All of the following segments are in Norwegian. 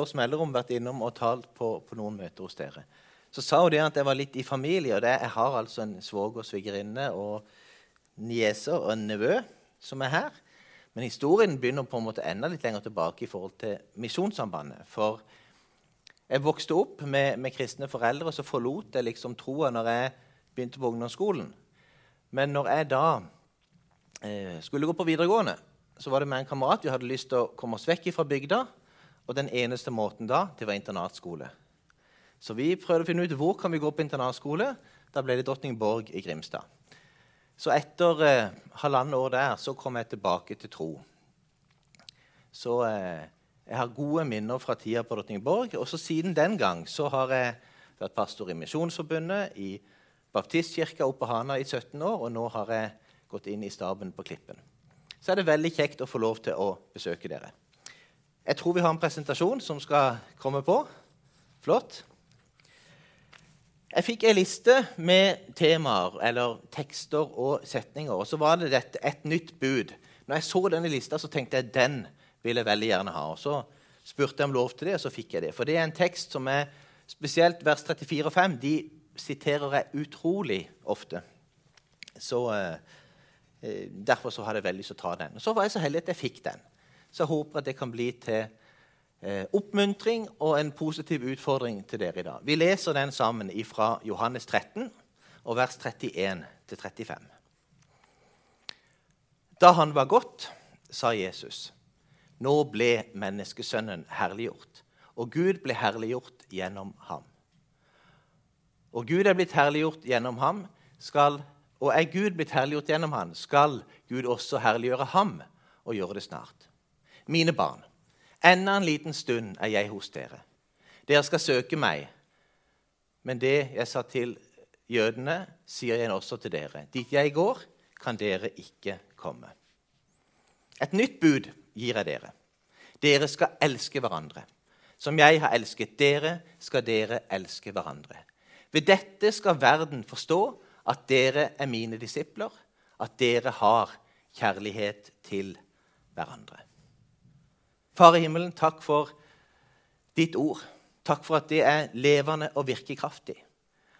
års mellomrom vært innom og talt på, på, noen møter hos dere. Så sa hun det at jeg var litt i familie. og det, Jeg har altså en svoger, svigerinne og nieser og en nevø som er her. Men historien begynner på en måte enda litt lenger tilbake i forhold til Misjonssambandet. For jeg vokste opp med, med kristne foreldre, og så forlot jeg liksom troa når jeg begynte på ungdomsskolen. Men når jeg da eh, skulle gå på videregående, så var det med en kamerat vi hadde lyst til å komme oss vekk fra bygda. Og den eneste måten da, det var internatskole. Så vi prøvde å finne ut hvor kan vi gå på internatskole. Da ble det Drottningborg i Grimstad. Så etter eh, halvannet år der så kom jeg tilbake til tro. Så eh, jeg har gode minner fra tida på Drottningborg. Og så siden den gang så har jeg vært pastor i Misjonsforbundet, i Baptistkirka oppe på Hana i 17 år, og nå har jeg gått inn i staben på Klippen. Så er det veldig kjekt å få lov til å besøke dere. Jeg tror vi har en presentasjon som skal komme på. Flott. Jeg fikk ei liste med temaer eller tekster og setninger. Og så var det dette, et nytt bud. Når jeg så denne lista, så tenkte jeg den vil jeg veldig gjerne ha. Og Så spurte jeg om lov til det, og så fikk jeg det. For det er en tekst som er spesielt vers 34 og 5. De siterer jeg utrolig ofte. Så eh, eh, Derfor så hadde jeg veldig lyst til å ta den. Og Så var jeg så heldig at jeg fikk den. Så jeg håper at det kan bli til eh, oppmuntring og en positiv utfordring til dere i dag. Vi leser den sammen fra Johannes 13, og vers 31 35. Da han var gått, sa Jesus, nå ble menneskesønnen herliggjort, og Gud ble herliggjort gjennom ham. Og Gud er blitt herliggjort gjennom ham, skal, og er Gud blitt herliggjort gjennom ham, skal Gud også herliggjøre ham og gjøre det snart. Mine barn, Enda en liten stund er jeg hos dere. Dere skal søke meg. Men det jeg sa til jødene, sier jeg også til dere. Dit jeg går, kan dere ikke komme. Et nytt bud gir jeg dere. Dere skal elske hverandre. Som jeg har elsket dere, skal dere elske hverandre. Ved dette skal verden forstå at dere er mine disipler, at dere har kjærlighet til hverandre. Far i himmelen, takk for ditt ord. Takk for at det er levende og virkekraftig.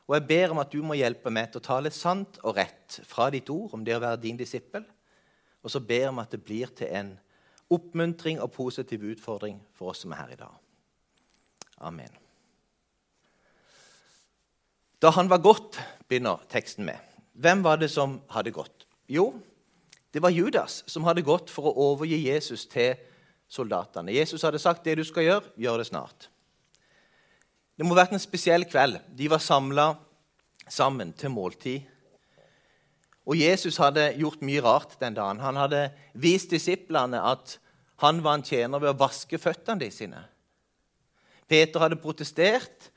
Og jeg ber om at du må hjelpe meg til å tale sant og rett fra ditt ord om det å være din disippel. Og så ber jeg om at det blir til en oppmuntring og positiv utfordring for oss som er her i dag. Amen. Da han var gått, begynner teksten med. Hvem var det som hadde gått? Jo, det var Judas som hadde gått for å overgi Jesus til soldatene. Jesus hadde sagt det du skal gjøre, gjør det snart. Det må ha vært en spesiell kveld. De var samla sammen til måltid. Og Jesus hadde gjort mye rart den dagen. Han hadde vist disiplene at han var en tjener ved å vaske føttene de sine. Peter hadde protestert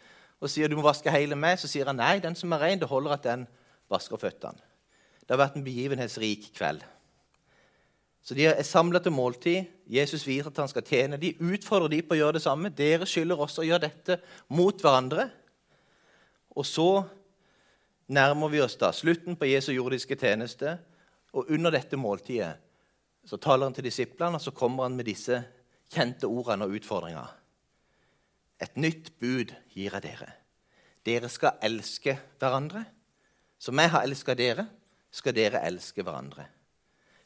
og sier du må vaske hele meg. Så sier han nei, den som er ren, det holder at den vasker føttene. Det har vært en begivenhetsrik kveld. Så De er samla til måltid. Jesus viser at han skal tjene. De utfordrer de på å gjøre det samme. Dere skylder også å gjøre dette mot hverandre. Og så nærmer vi oss da slutten på Jesu jordiske tjeneste. Og under dette måltidet så taler han til disiplene, og så kommer han med disse kjente ordene og utfordringene. Et nytt bud gir jeg dere. Dere skal elske hverandre. Som jeg har elska dere, skal dere elske hverandre.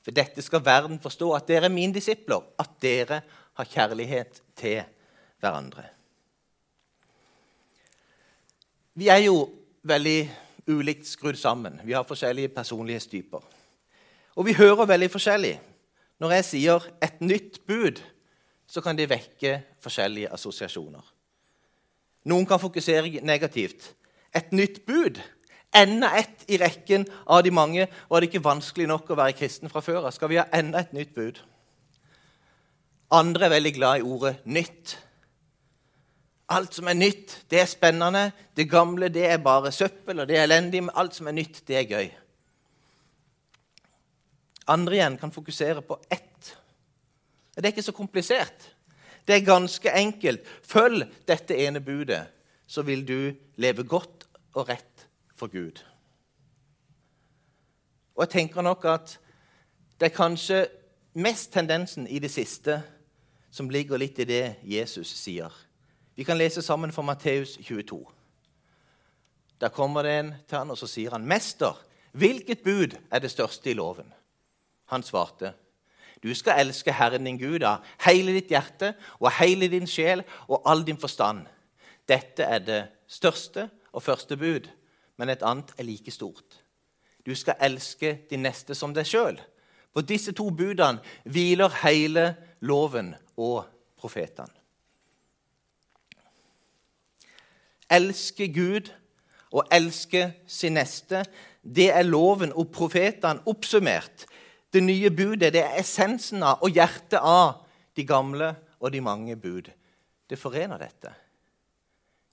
For dette skal verden forstå, at dere er mine disipler, at dere har kjærlighet til hverandre. Vi er jo veldig ulikt skrudd sammen. Vi har forskjellige personlighetstyper. Og vi hører veldig forskjellig. Når jeg sier 'et nytt bud', så kan det vekke forskjellige assosiasjoner. Noen kan fokusere negativt. Et nytt bud Enda ett i rekken av de mange. Var det ikke vanskelig nok å være kristen fra før av? Skal vi ha enda et nytt bud? Andre er veldig glad i ordet 'nytt'. Alt som er nytt, det er spennende. Det gamle det er bare søppel, og det er elendig. Men alt som er nytt, det er gøy. Andre igjen kan fokusere på ett. Det er ikke så komplisert. Det er ganske enkelt. Følg dette ene budet, så vil du leve godt og rett for Gud. Og jeg tenker nok at det er kanskje mest tendensen i det siste som ligger litt i det Jesus sier. Vi kan lese sammen fra Matteus 22. Der kommer det en til han, og så sier han, 'Mester, hvilket bud er det største i loven?' Han svarte, 'Du skal elske Herren din Gud av hele ditt hjerte og hele din sjel og all din forstand.' Dette er det største og første bud, men et annet er like stort. Du skal elske din neste som deg sjøl. På disse to budene hviler hele loven og profetene. Elske Gud og elske sin neste, det er loven og profetene oppsummert. Det nye budet det er essensen av og hjertet av de gamle og de mange bud. Det forener dette.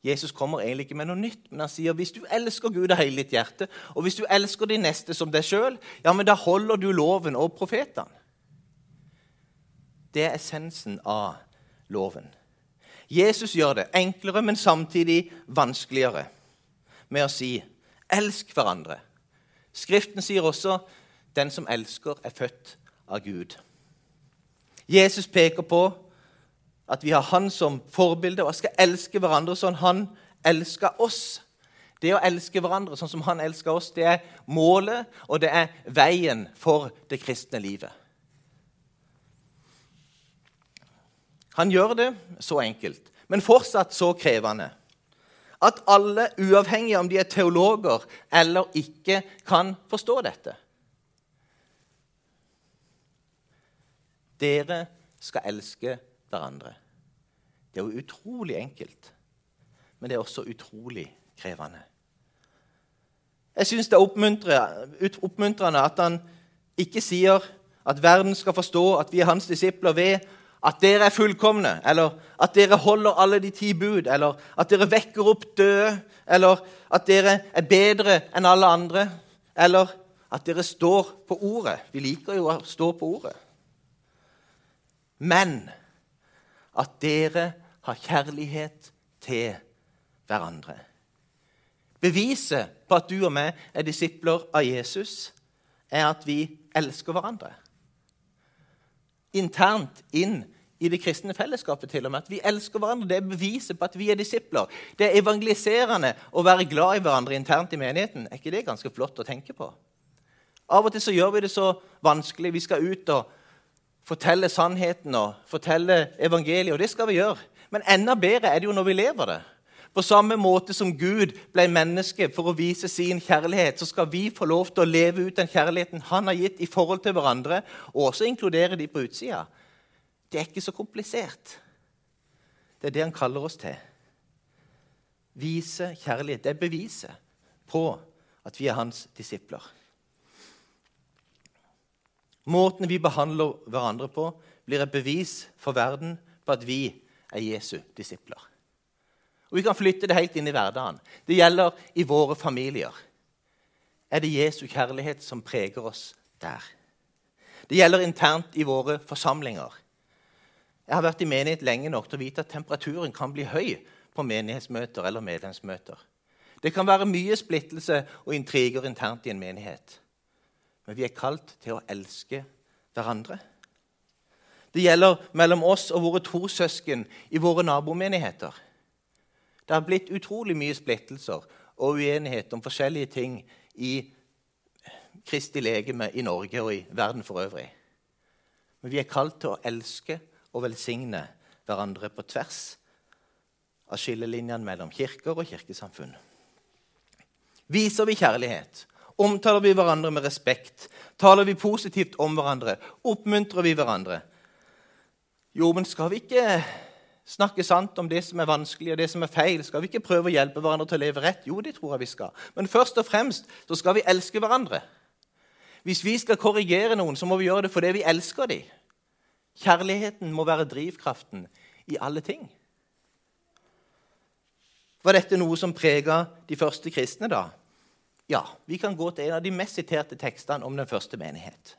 Jesus kommer egentlig ikke med noe nytt, men han sier hvis du elsker Gud av hele ditt hjerte, og hvis du elsker de neste som deg sjøl, ja, men da holder du loven og profetene. Det er essensen av loven. Jesus gjør det enklere, men samtidig vanskeligere med å si 'elsk hverandre'. Skriften sier også 'den som elsker, er født av Gud'. Jesus peker på at vi har Han som forbilde og skal elske hverandre sånn han elsker oss. Det å elske hverandre sånn som han elsker oss, det er målet og det er veien for det kristne livet. Han gjør det så enkelt, men fortsatt så krevende. At alle, uavhengig om de er teologer eller ikke, kan forstå dette. Dere skal elske hverandre. Det er jo utrolig enkelt, men det er også utrolig krevende. Jeg syns det er oppmuntrende at han ikke sier at verden skal forstå at vi er hans disipler ved at dere er fullkomne, eller at dere holder alle de ti bud, eller at dere vekker opp døde, eller at dere er bedre enn alle andre, eller at dere står på ordet. Vi liker jo å stå på ordet. Men at dere har kjærlighet til hverandre. Beviset på at du og meg er disipler av Jesus, er at vi elsker hverandre. Internt inn i det kristne fellesskapet. til og med, At vi elsker hverandre. Det er beviset på at vi er disipler. Det er evangeliserende å være glad i hverandre internt i menigheten. Er ikke det ganske flott å tenke på? Av og til så gjør vi det så vanskelig. Vi skal ut og fortelle sannheten og fortelle evangeliet, og det skal vi gjøre. Men enda bedre er det jo når vi lever det. På samme måte som Gud ble menneske for å vise sin kjærlighet, så skal vi få lov til å leve ut den kjærligheten han har gitt i forhold til hverandre, og også inkludere de på utsida. Det er ikke så komplisert. Det er det han kaller oss til. Vise kjærlighet. Det er beviset på at vi er hans disipler. Måten vi behandler hverandre på, blir et bevis for verden på at vi er Jesu disipler. Og Vi kan flytte det helt inn i hverdagen. Det gjelder i våre familier. Er det Jesu kjærlighet som preger oss der? Det gjelder internt i våre forsamlinger. Jeg har vært i menighet lenge nok til å vite at temperaturen kan bli høy på menighetsmøter eller medlemsmøter. Det kan være mye splittelse og intriger internt i en menighet. Men vi er kalt til å elske hverandre. Det gjelder mellom oss og våre to søsken i våre nabomenigheter. Det har blitt utrolig mye splittelser og uenighet om forskjellige ting i Kristi legeme i Norge og i verden for øvrig. Men vi er kalt til å elske og velsigne hverandre på tvers av skillelinjene mellom kirker og kirkesamfunn. Viser vi kjærlighet? Omtaler vi hverandre med respekt? Taler vi positivt om hverandre? Oppmuntrer vi hverandre? Jo, men skal vi ikke snakke sant om det som er vanskelig og det som er feil? Skal vi ikke prøve å hjelpe hverandre til å leve rett? Jo, det tror jeg vi skal. Men først og fremst så skal vi elske hverandre. Hvis vi skal korrigere noen, så må vi gjøre det fordi vi elsker dem. Kjærligheten må være drivkraften i alle ting. Var dette noe som prega de første kristne? da? Ja, vi kan gå til en av de mest siterte tekstene om den første menighet.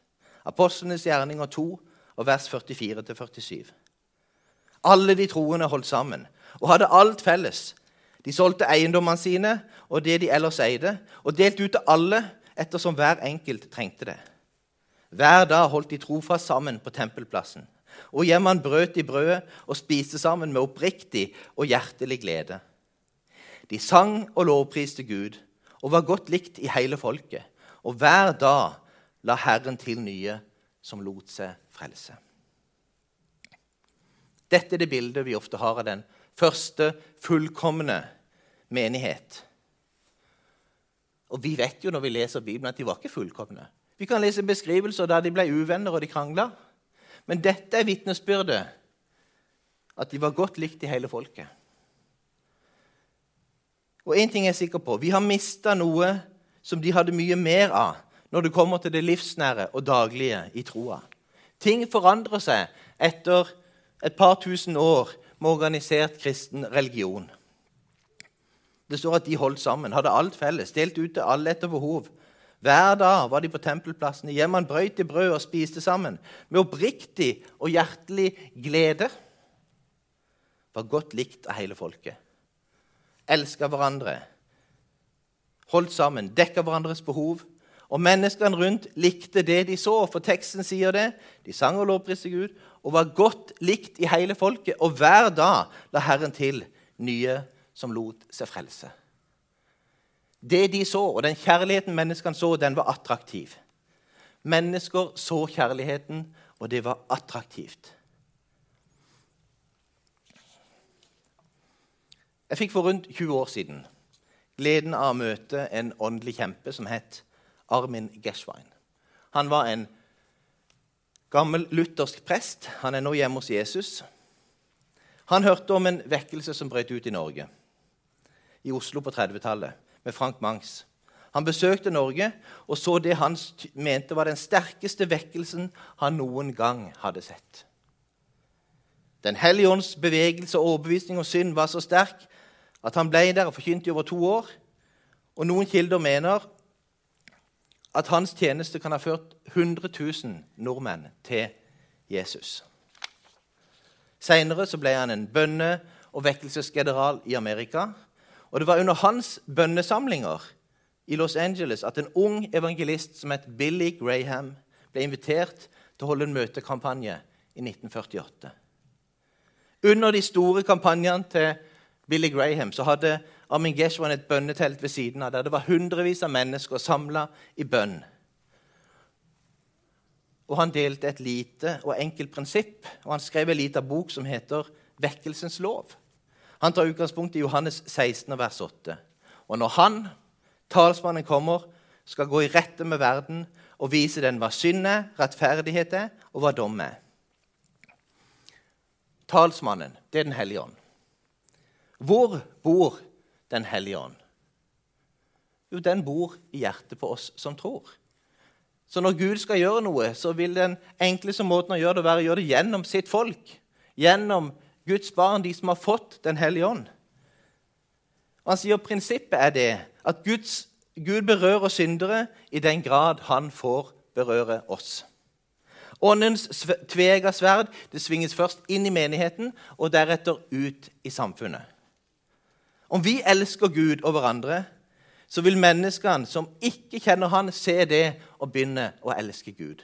Apostlenes gjerninger 2, og vers 44-47. Alle de troende holdt sammen og hadde alt felles. De solgte eiendommene sine og det de ellers eide, og delte ut til alle ettersom hver enkelt trengte det. Hver dag holdt de trofast sammen på tempelplassen. Og hjemmene brøt de brødet og spiste sammen med oppriktig og hjertelig glede. De sang og lovpriste Gud og var godt likt i hele folket. Og hver dag la Herren til nye som lot seg frelse. Dette er det bildet vi ofte har av den første fullkomne menighet. Og vi vet jo når vi leser Bibelen, at de var ikke fullkomne. Vi kan lese beskrivelser der de ble uvenner og de krangla. Men dette er vitnesbyrdet at de var godt likt i hele folket. Og én ting er jeg sikker på vi har mista noe som de hadde mye mer av når det kommer til det livsnære og daglige i troa. Ting forandrer seg etter et par tusen år med organisert kristen religion. Det står at de holdt sammen, hadde alt felles, delt ut til alle etter behov. Hver dag var de på tempelplassene, Hjemme brøyt de brød og spiste sammen. Med oppriktig og hjertelig glede. Var godt likt av hele folket. Elska hverandre. Holdt sammen, dekka hverandres behov. Og menneskene rundt likte det de så, for teksten sier det. De sang og lovpriste Gud og var godt likt i hele folket. Og hver dag la Herren til nye som lot seg frelse. Det de så, og den kjærligheten menneskene så, den var attraktiv. Mennesker så kjærligheten, og det var attraktivt. Jeg fikk for rundt 20 år siden gleden av å møte en åndelig kjempe som het Armin Geschwein. Han var en gammel luthersk prest. Han er nå hjemme hos Jesus. Han hørte om en vekkelse som brøt ut i Norge i Oslo på 30-tallet med Frank Mangs. Han besøkte Norge og så det han mente var den sterkeste vekkelsen han noen gang hadde sett. Den hellige ånds bevegelse og overbevisning om synd var så sterk at han ble der og forkynte i over to år. Og Noen kilder mener at hans tjeneste kan ha ført 100 000 nordmenn til Jesus. Seinere ble han en bønne- og vekkelsesgeneral i Amerika. Og det var under hans bønnesamlinger i Los Angeles at en ung evangelist som het Billy Graham, ble invitert til å holde en møtekampanje i 1948. Under de store kampanjene til Billy Graham så hadde Amin Geshwan et bønnetelt ved siden av der det var hundrevis av mennesker samla i bønn. Og Han delte et lite og enkelt prinsipp, og han skrev en liten bok som heter 'Vekkelsens lov'. Han tar utgangspunkt i Johannes 16, vers 8. Og når han, talsmannen, kommer, skal gå i rette med verden og vise den hva synd er, rettferdighet er, og hva dom er. Talsmannen, det er Den hellige ånd. Hvor bor Den hellige ånd? Jo, den bor i hjertet på oss som tror. Så når Gud skal gjøre noe, så vil den enkleste måten å gjøre det være å gjøre det gjennom sitt folk. Gjennom Guds barn, de som har fått Den hellige ånd. Og Han sier prinsippet er det at Guds, Gud berører syndere i den grad han får berøre oss. Åndens tvega sverd det svinges først inn i menigheten og deretter ut i samfunnet. Om vi elsker Gud og hverandre, så vil menneskene som ikke kjenner Han, se det og begynne å elske Gud.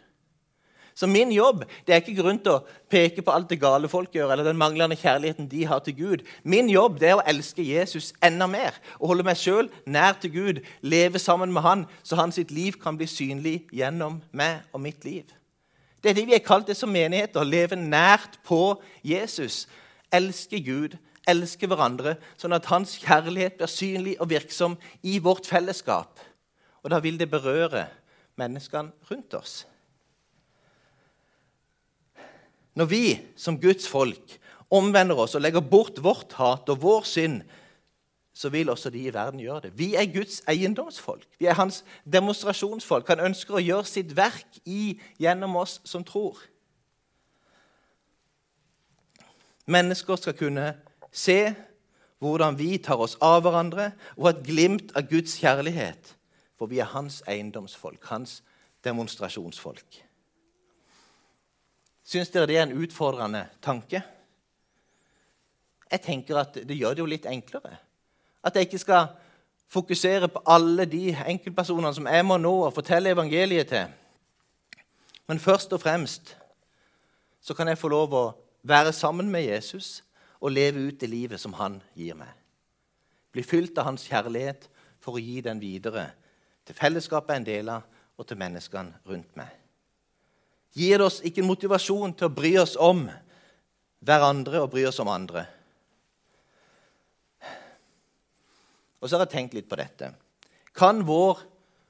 Så min jobb det er ikke grunn til å peke på alt det gale folk gjør, eller den manglende kjærligheten de har til Gud. Min jobb det er å elske Jesus enda mer og holde meg sjøl nær til Gud. Leve sammen med Han, så hans liv kan bli synlig gjennom meg og mitt liv. Det er det vi er kalt det som menigheter. Leve nært på Jesus. Elske Gud, elske hverandre, sånn at hans kjærlighet blir synlig og virksom i vårt fellesskap. Og da vil det berøre menneskene rundt oss. Når vi som Guds folk omvender oss og legger bort vårt hat og vår synd, så vil også de i verden gjøre det. Vi er Guds eiendomsfolk. Vi er hans demonstrasjonsfolk. Han ønsker å gjøre sitt verk i, gjennom oss som tror. Mennesker skal kunne se hvordan vi tar oss av hverandre, og et glimt av Guds kjærlighet. For vi er hans eiendomsfolk, hans demonstrasjonsfolk. Syns dere det er en utfordrende tanke? Jeg tenker at det gjør det jo litt enklere. At jeg ikke skal fokusere på alle de enkeltpersonene som jeg må nå og fortelle evangeliet til. Men først og fremst så kan jeg få lov å være sammen med Jesus og leve ut det livet som han gir meg. Bli fylt av hans kjærlighet for å gi den videre til fellesskapet en del av, og til menneskene rundt meg. Gir det oss ikke en motivasjon til å bry oss om hverandre og bry oss om andre? Og så har jeg tenkt litt på dette. Kan vår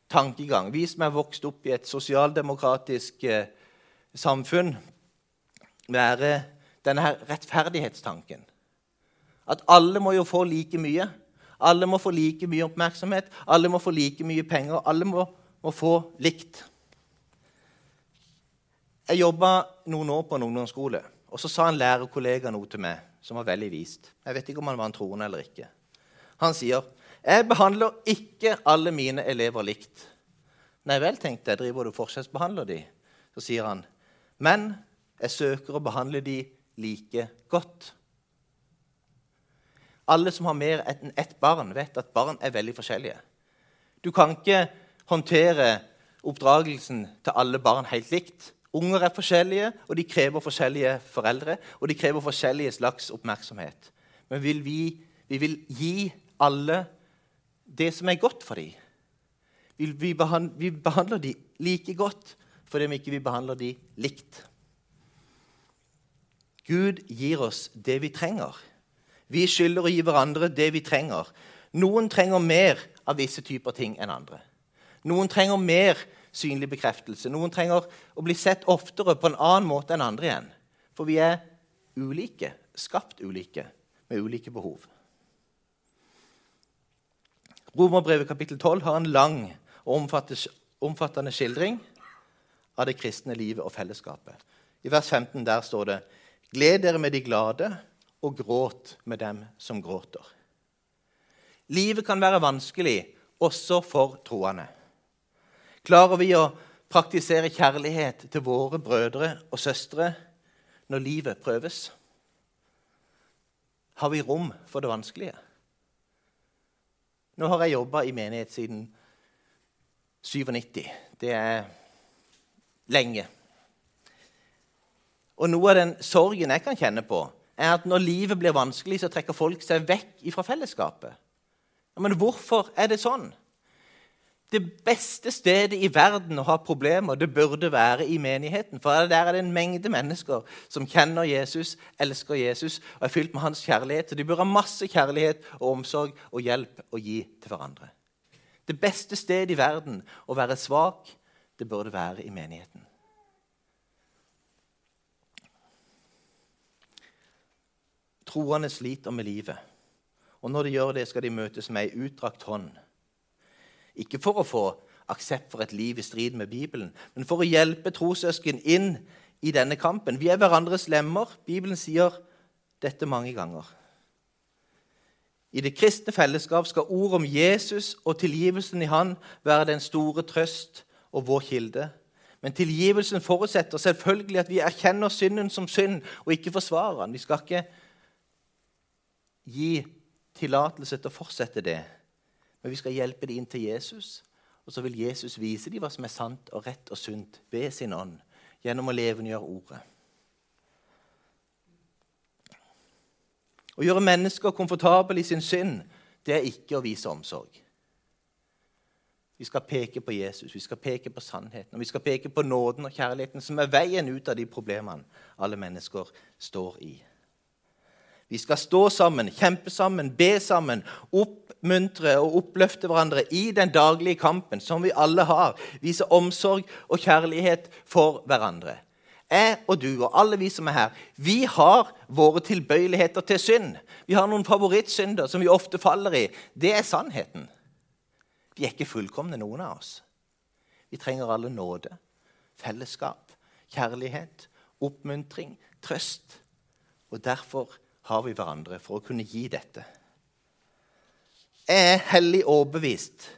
tankegang, vi som er vokst opp i et sosialdemokratisk eh, samfunn, være denne her rettferdighetstanken? At alle må jo få like mye. Alle må få like mye oppmerksomhet, alle må få like mye penger. Alle må, må få likt. Jeg jobba noen år på en ungdomsskole, og så sa en lærerkollega noe til meg som var veldig vist. Jeg vet ikke om han var en troende eller ikke. Han sier, 'Jeg behandler ikke alle mine elever likt.' Nei vel, tenkte jeg, driver du forskjellsbehandler de? Så sier han, 'Men jeg søker å behandle de like godt.' Alle som har mer enn ett barn, vet at barn er veldig forskjellige. Du kan ikke håndtere oppdragelsen til alle barn helt likt. Unger er forskjellige, og de krever forskjellige foreldre. Og de krever forskjellige slags oppmerksomhet. Men vil vi, vi vil gi alle det som er godt for dem. Vi, behandler, dem like godt fordi vi ikke behandler dem likt. Gud gir oss det vi trenger. Vi skylder å gi hverandre det vi trenger. Noen trenger mer av visse typer ting enn andre. Noen trenger mer synlig bekreftelse. Noen trenger å bli sett oftere på en annen måte enn andre igjen. For vi er ulike, skapt ulike, med ulike behov. Romerbrevet kapittel 12 har en lang og omfattende skildring av det kristne livet og fellesskapet. I vers 15 der står det Gled dere med de glade og gråt med dem som gråter. Livet kan være vanskelig også for troende. Klarer vi å praktisere kjærlighet til våre brødre og søstre når livet prøves? Har vi rom for det vanskelige? Nå har jeg jobba i menighet siden 97. Det er lenge. Og noe av den sorgen jeg kan kjenne på, er at når livet blir vanskelig, så trekker folk seg vekk fra fellesskapet. Men hvorfor er det sånn? Det beste stedet i verden å ha problemer det burde være i menigheten. For der er det en mengde mennesker som kjenner Jesus, elsker Jesus og er fylt med hans kjærlighet. Så de bør ha masse kjærlighet og omsorg og hjelp å gi til hverandre. Det beste stedet i verden å være svak, det burde være i menigheten. Troende sliter med livet. Og når de gjør det, skal de møtes med ei utdrakt hånd. Ikke for å få aksept for et liv i strid med Bibelen, men for å hjelpe trossøsken inn i denne kampen. Vi er hverandres lemmer. Bibelen sier dette mange ganger. I det kristne fellesskap skal ord om Jesus og tilgivelsen i Han være den store trøst og vår kilde. Men tilgivelsen forutsetter selvfølgelig at vi erkjenner synden som synd og ikke forsvarer den. Vi skal ikke gi tillatelse til å fortsette det. Men vi skal hjelpe dem inn til Jesus, og så vil Jesus vise dem hva som er sant og rett og sunt ved sin ånd, gjennom å levendegjøre ordet. Å gjøre mennesker komfortable i sin synd, det er ikke å vise omsorg. Vi skal peke på Jesus, vi skal peke på sannheten og vi skal peke på nåden og kjærligheten, som er veien ut av de problemene alle mennesker står i. Vi skal stå sammen, kjempe sammen, be sammen, oppmuntre og oppløfte hverandre i den daglige kampen som vi alle har. Vise omsorg og kjærlighet for hverandre. Jeg og du og alle vi som er her, vi har våre tilbøyeligheter til synd. Vi har noen favorittsynder som vi ofte faller i. Det er sannheten. Vi er ikke fullkomne, noen av oss. Vi trenger alle nåde, fellesskap, kjærlighet, oppmuntring, trøst. Og derfor har vi hverandre for å kunne gi dette. Jeg er hellig overbevist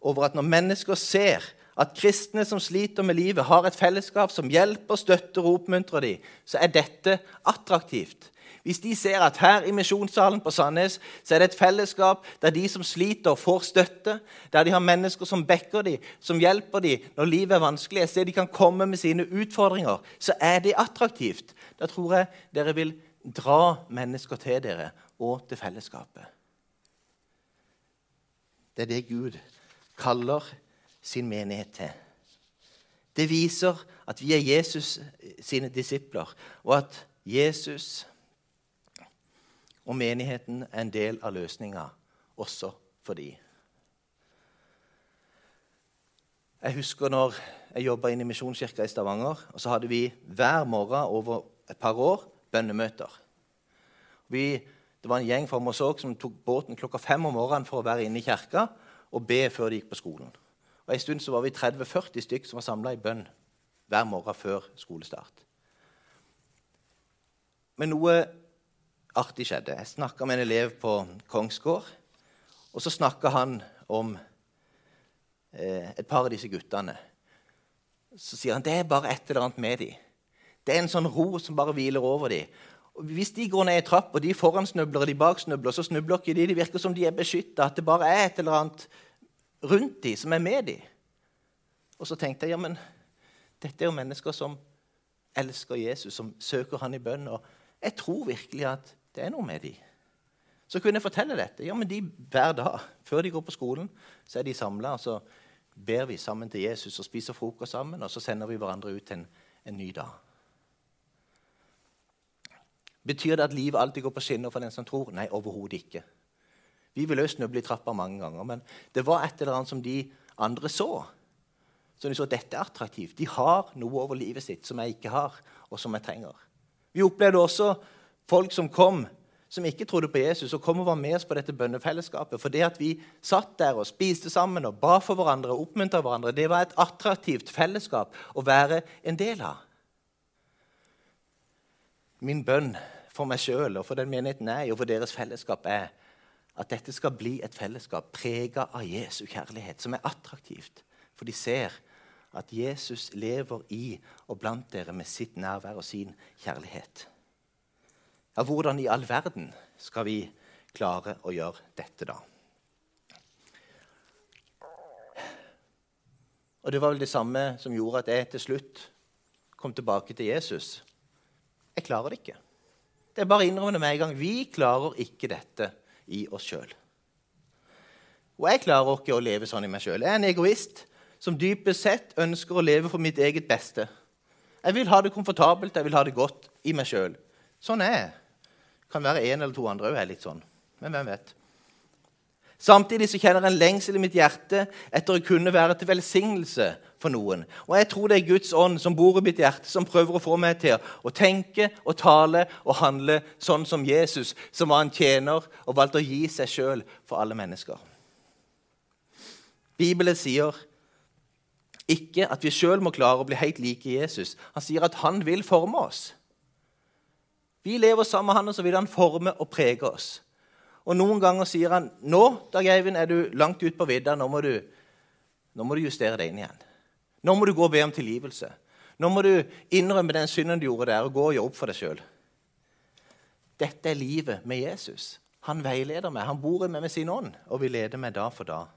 over at når mennesker ser at kristne som sliter med livet, har et fellesskap som hjelper, støtter og oppmuntrer dem, så er dette attraktivt. Hvis de ser at her i misjonssalen på Sandnes så er det et fellesskap der de som sliter, får støtte, der de har mennesker som backer dem, som hjelper dem når livet er vanskelig, et sted de kan komme med sine utfordringer, så er det attraktivt. Da tror jeg dere vil dra mennesker til dere og til fellesskapet. Det er det Gud kaller sin menighet til. Det viser at vi er Jesus sine disipler, og at Jesus og menigheten er en del av løsninga også for de. Jeg husker når jeg jobba i Misjonskirka i Stavanger. og Så hadde vi hver morgen over et par år bønnemøter. Vi, det var en gjeng fra Mosok som tok båten klokka fem om morgenen for å være inne i kirka og be før de gikk på skolen. Og En stund så var vi 30-40 stykker som var samla i bønn hver morgen før skolestart. Men noe artig skjedde. Jeg snakka med en elev på Kongsgård. Og så snakka han om eh, et par av disse guttene. Så sier han det er bare et eller annet med dem. Det er en sånn ro som bare hviler over dem. Og hvis de går ned i trapp, og de foran snubler og de bak snubler, så snubler ikke de. Det virker som de er beskytta, at det bare er et eller annet rundt dem som er med dem. Og så tenkte jeg ja, men dette er jo mennesker som elsker Jesus, som søker han i bønn. Og jeg tror virkelig at det er noe med dem. Så kunne jeg fortelle dette. Ja, men de Hver dag før de går på skolen, så er de samla. Så ber vi sammen til Jesus og spiser frokost sammen, og så sender vi hverandre ut en, en ny dag. Betyr det at livet alltid går på skinner for den som tror? Nei, overhodet ikke. Vi vil også snuble i trappa mange ganger, men det var et eller annet som de andre så. Så de så at dette er attraktivt. De har noe over livet sitt som jeg ikke har, og som jeg trenger. Vi opplevde også folk som kom, som ikke trodde på Jesus, og kom og var med oss på dette bønnefellesskapet. For det at vi satt der og spiste sammen og ba for hverandre og oppmuntra hverandre, det var et attraktivt fellesskap å være en del av. Min bønn for meg sjøl og for den menigheten jeg og for deres fellesskap er at dette skal bli et fellesskap prega av Jesu kjærlighet, som er attraktivt. For de ser at Jesus lever i og blant dere med sitt nærvær og sin kjærlighet. Ja, hvordan i all verden skal vi klare å gjøre dette, da? Og Det var vel det samme som gjorde at jeg til slutt kom tilbake til Jesus. Jeg klarer det ikke. Det er bare å innrømme det med en gang. Vi klarer ikke dette i oss sjøl. Og jeg klarer ikke å leve sånn i meg sjøl. Jeg er en egoist som dypest sett ønsker å leve for mitt eget beste. Jeg vil ha det komfortabelt, jeg vil ha det godt i meg sjøl. Sånn er jeg. Kan være en eller to andre òg er litt sånn. Men hvem vet? Samtidig så kjenner jeg en lengsel i mitt hjerte etter å kunne være til velsignelse for noen. Og jeg tror det er Guds ånd som bor i mitt hjerte, som prøver å få meg til å tenke og tale og handle sånn som Jesus, som var en tjener og valgte å gi seg sjøl for alle mennesker. Bibelen sier ikke at vi sjøl må klare å bli helt like Jesus. Han sier at han vil forme oss. Vi lever sammen med han, og så vil han forme og prege oss. Og Noen ganger sier han nå Dag Eivind, er du langt ute på vidda. Nå, må du, nå må du justere deg inn igjen. Nå må du gå og be om tilgivelse. Nå må du innrømme den synden du gjorde der, og gå og opp for deg sjøl. Dette er livet med Jesus. Han veileder meg. Han bor i meg med sin ånd, og vi leder meg dag for dag.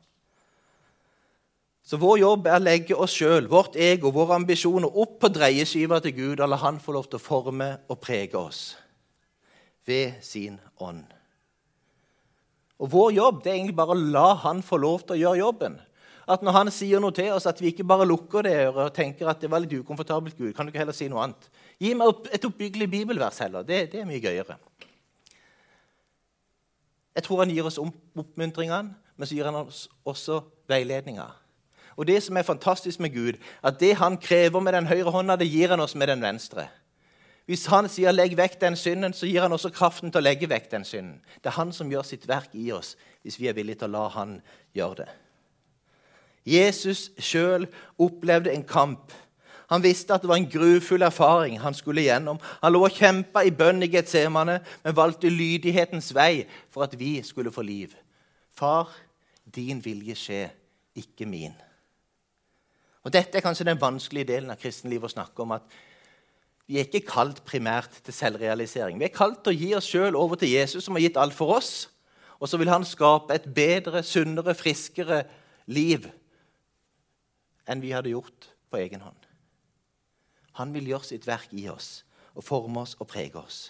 Så vår jobb er å legge oss sjøl, vårt ego, våre ambisjoner opp på dreieskiva til Gud og la Han få lov til å forme og prege oss ved sin ånd. Og Vår jobb det er egentlig bare å la han få lov til å gjøre jobben. At Når han sier noe til oss, at vi ikke bare lukker det øret og tenker at det var litt ukomfortabelt, Gud, kan du ikke heller si noe annet? Gi meg et oppbyggelig bibelvers heller. Det, det, er mye gøyere. Jeg tror han gir oss oppmuntringene, men så gir han oss også veiledninger. Og det som er fantastisk med Gud, at det han krever med den høyre hånda, det gir han oss med den venstre. Hvis han sier 'legg vekk den synden', så gir han også kraften til å legge vekk den synden. Det er han som gjør sitt verk i oss, hvis vi er villige til å la han gjøre det. Jesus sjøl opplevde en kamp. Han visste at det var en grufull erfaring han skulle gjennom. Han lå og kjempa i bønn i Getsemane, men valgte lydighetens vei for at vi skulle få liv. Far, din vilje skje, ikke min. Og Dette er kanskje den vanskelige delen av kristenlivet å snakke om. at Vi er ikke kalt primært til selvrealisering. Vi er kalt til å gi oss sjøl over til Jesus, som har gitt alt for oss. Og så vil han skape et bedre, sunnere, friskere liv enn vi hadde gjort på egen hånd. Han vil gjøre sitt verk i oss og forme oss og prege oss.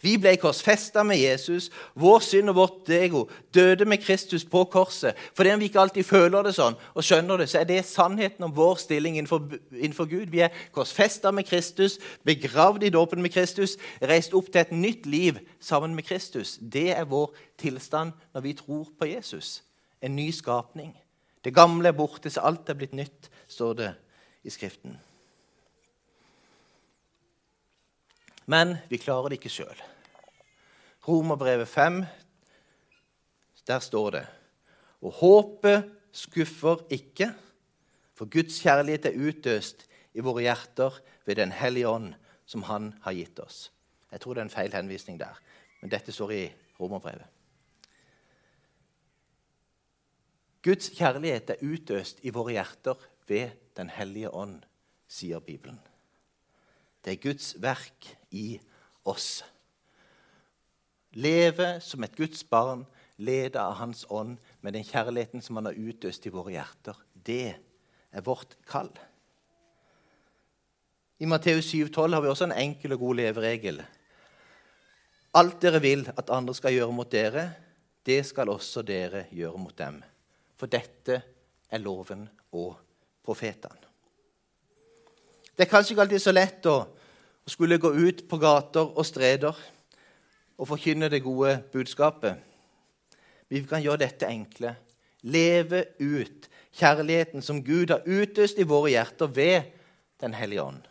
Vi ble korsfesta med Jesus. Vår synd og vårt ego døde med Kristus på korset. Fordi om vi ikke alltid føler det sånn, og skjønner det, så er det sannheten om vår stilling innenfor, innenfor Gud. Vi er korsfesta med Kristus, begravd i dåpen med Kristus, reist opp til et nytt liv sammen med Kristus. Det er vår tilstand når vi tror på Jesus. En ny skapning. Det gamle er borte, så alt er blitt nytt, står det i Skriften. Men vi klarer det ikke sjøl. Romerbrevet 5, der står det Og håpet skuffer ikke, for Guds kjærlighet er utøst i våre hjerter ved Den hellige ånd, som Han har gitt oss. Jeg tror det er en feil henvisning der, men dette står i Romerbrevet. Guds kjærlighet er utøst i våre hjerter ved Den hellige ånd, sier Bibelen. Det er Guds verk i oss. Leve som et Guds barn, lede av Hans ånd med den kjærligheten som Han har utøst i våre hjerter. Det er vårt kall. I Matteus 7,12 har vi også en enkel og god leveregel. Alt dere vil at andre skal gjøre mot dere, det skal også dere gjøre mot dem. For dette er loven og profetene. Det er kanskje ikke alltid så lett å, å skulle gå ut på gater og streder og forkynne det gode budskapet. Vi kan gjøre dette enkle. Leve ut kjærligheten som Gud har utøst i våre hjerter ved Den hellige ånd.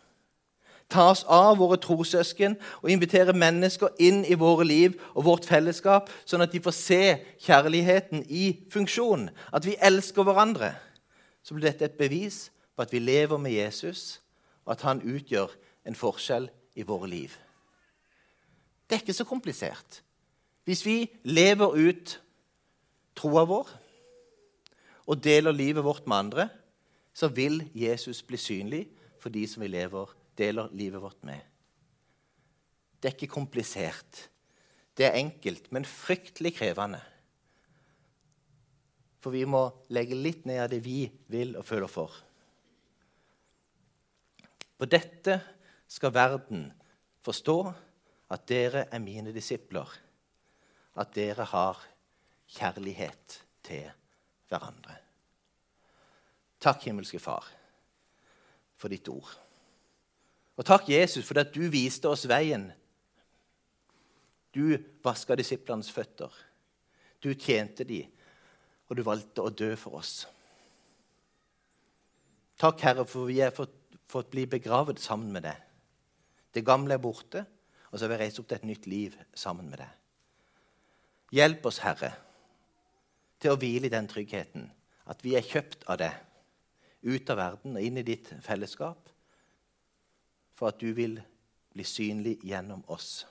Ta oss av våre trossøsken og invitere mennesker inn i våre liv og vårt fellesskap, sånn at de får se kjærligheten i funksjon, at vi elsker hverandre. Så blir dette et bevis på at vi lever med Jesus, og at han utgjør en forskjell i våre liv. Det er ikke så komplisert. Hvis vi lever ut troa vår og deler livet vårt med andre, så vil Jesus bli synlig for de som vi lever, deler livet vårt med. Det er ikke komplisert. Det er enkelt, men fryktelig krevende. For vi må legge litt ned av det vi vil og føler for. På dette skal verden forstå at dere er mine disipler, at dere har kjærlighet til hverandre. Takk, himmelske Far, for ditt ord. Og takk, Jesus, for at du viste oss veien. Du vaska disiplenes føtter. Du tjente dem, og du valgte å dø for oss. Takk, Herre, for vi er fått, fått bli begravet sammen med deg. Det gamle er borte, og så har vi reist opp til et nytt liv sammen med deg. Hjelp oss, Herre, til å hvile i den tryggheten at vi er kjøpt av deg ut av verden og inn i ditt fellesskap, for at du vil bli synlig gjennom oss.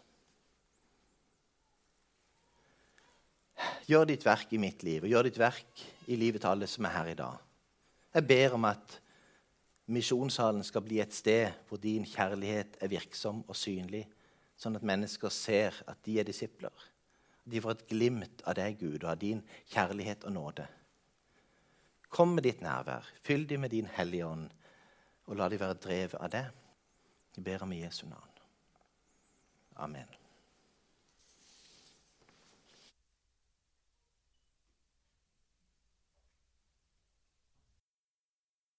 Gjør ditt verk i mitt liv, og gjør ditt verk i livet til alle som er her i dag. Jeg ber om at misjonssalen skal bli et sted hvor din kjærlighet er virksom og synlig, sånn at mennesker ser at de er disipler. De får et glimt av deg, Gud, og av din kjærlighet og nåde. Kom med ditt nærvær. Fyll dem med din Hellige Ånd, og la dem være drevet av det. Vi ber om i Jesu navn. Amen.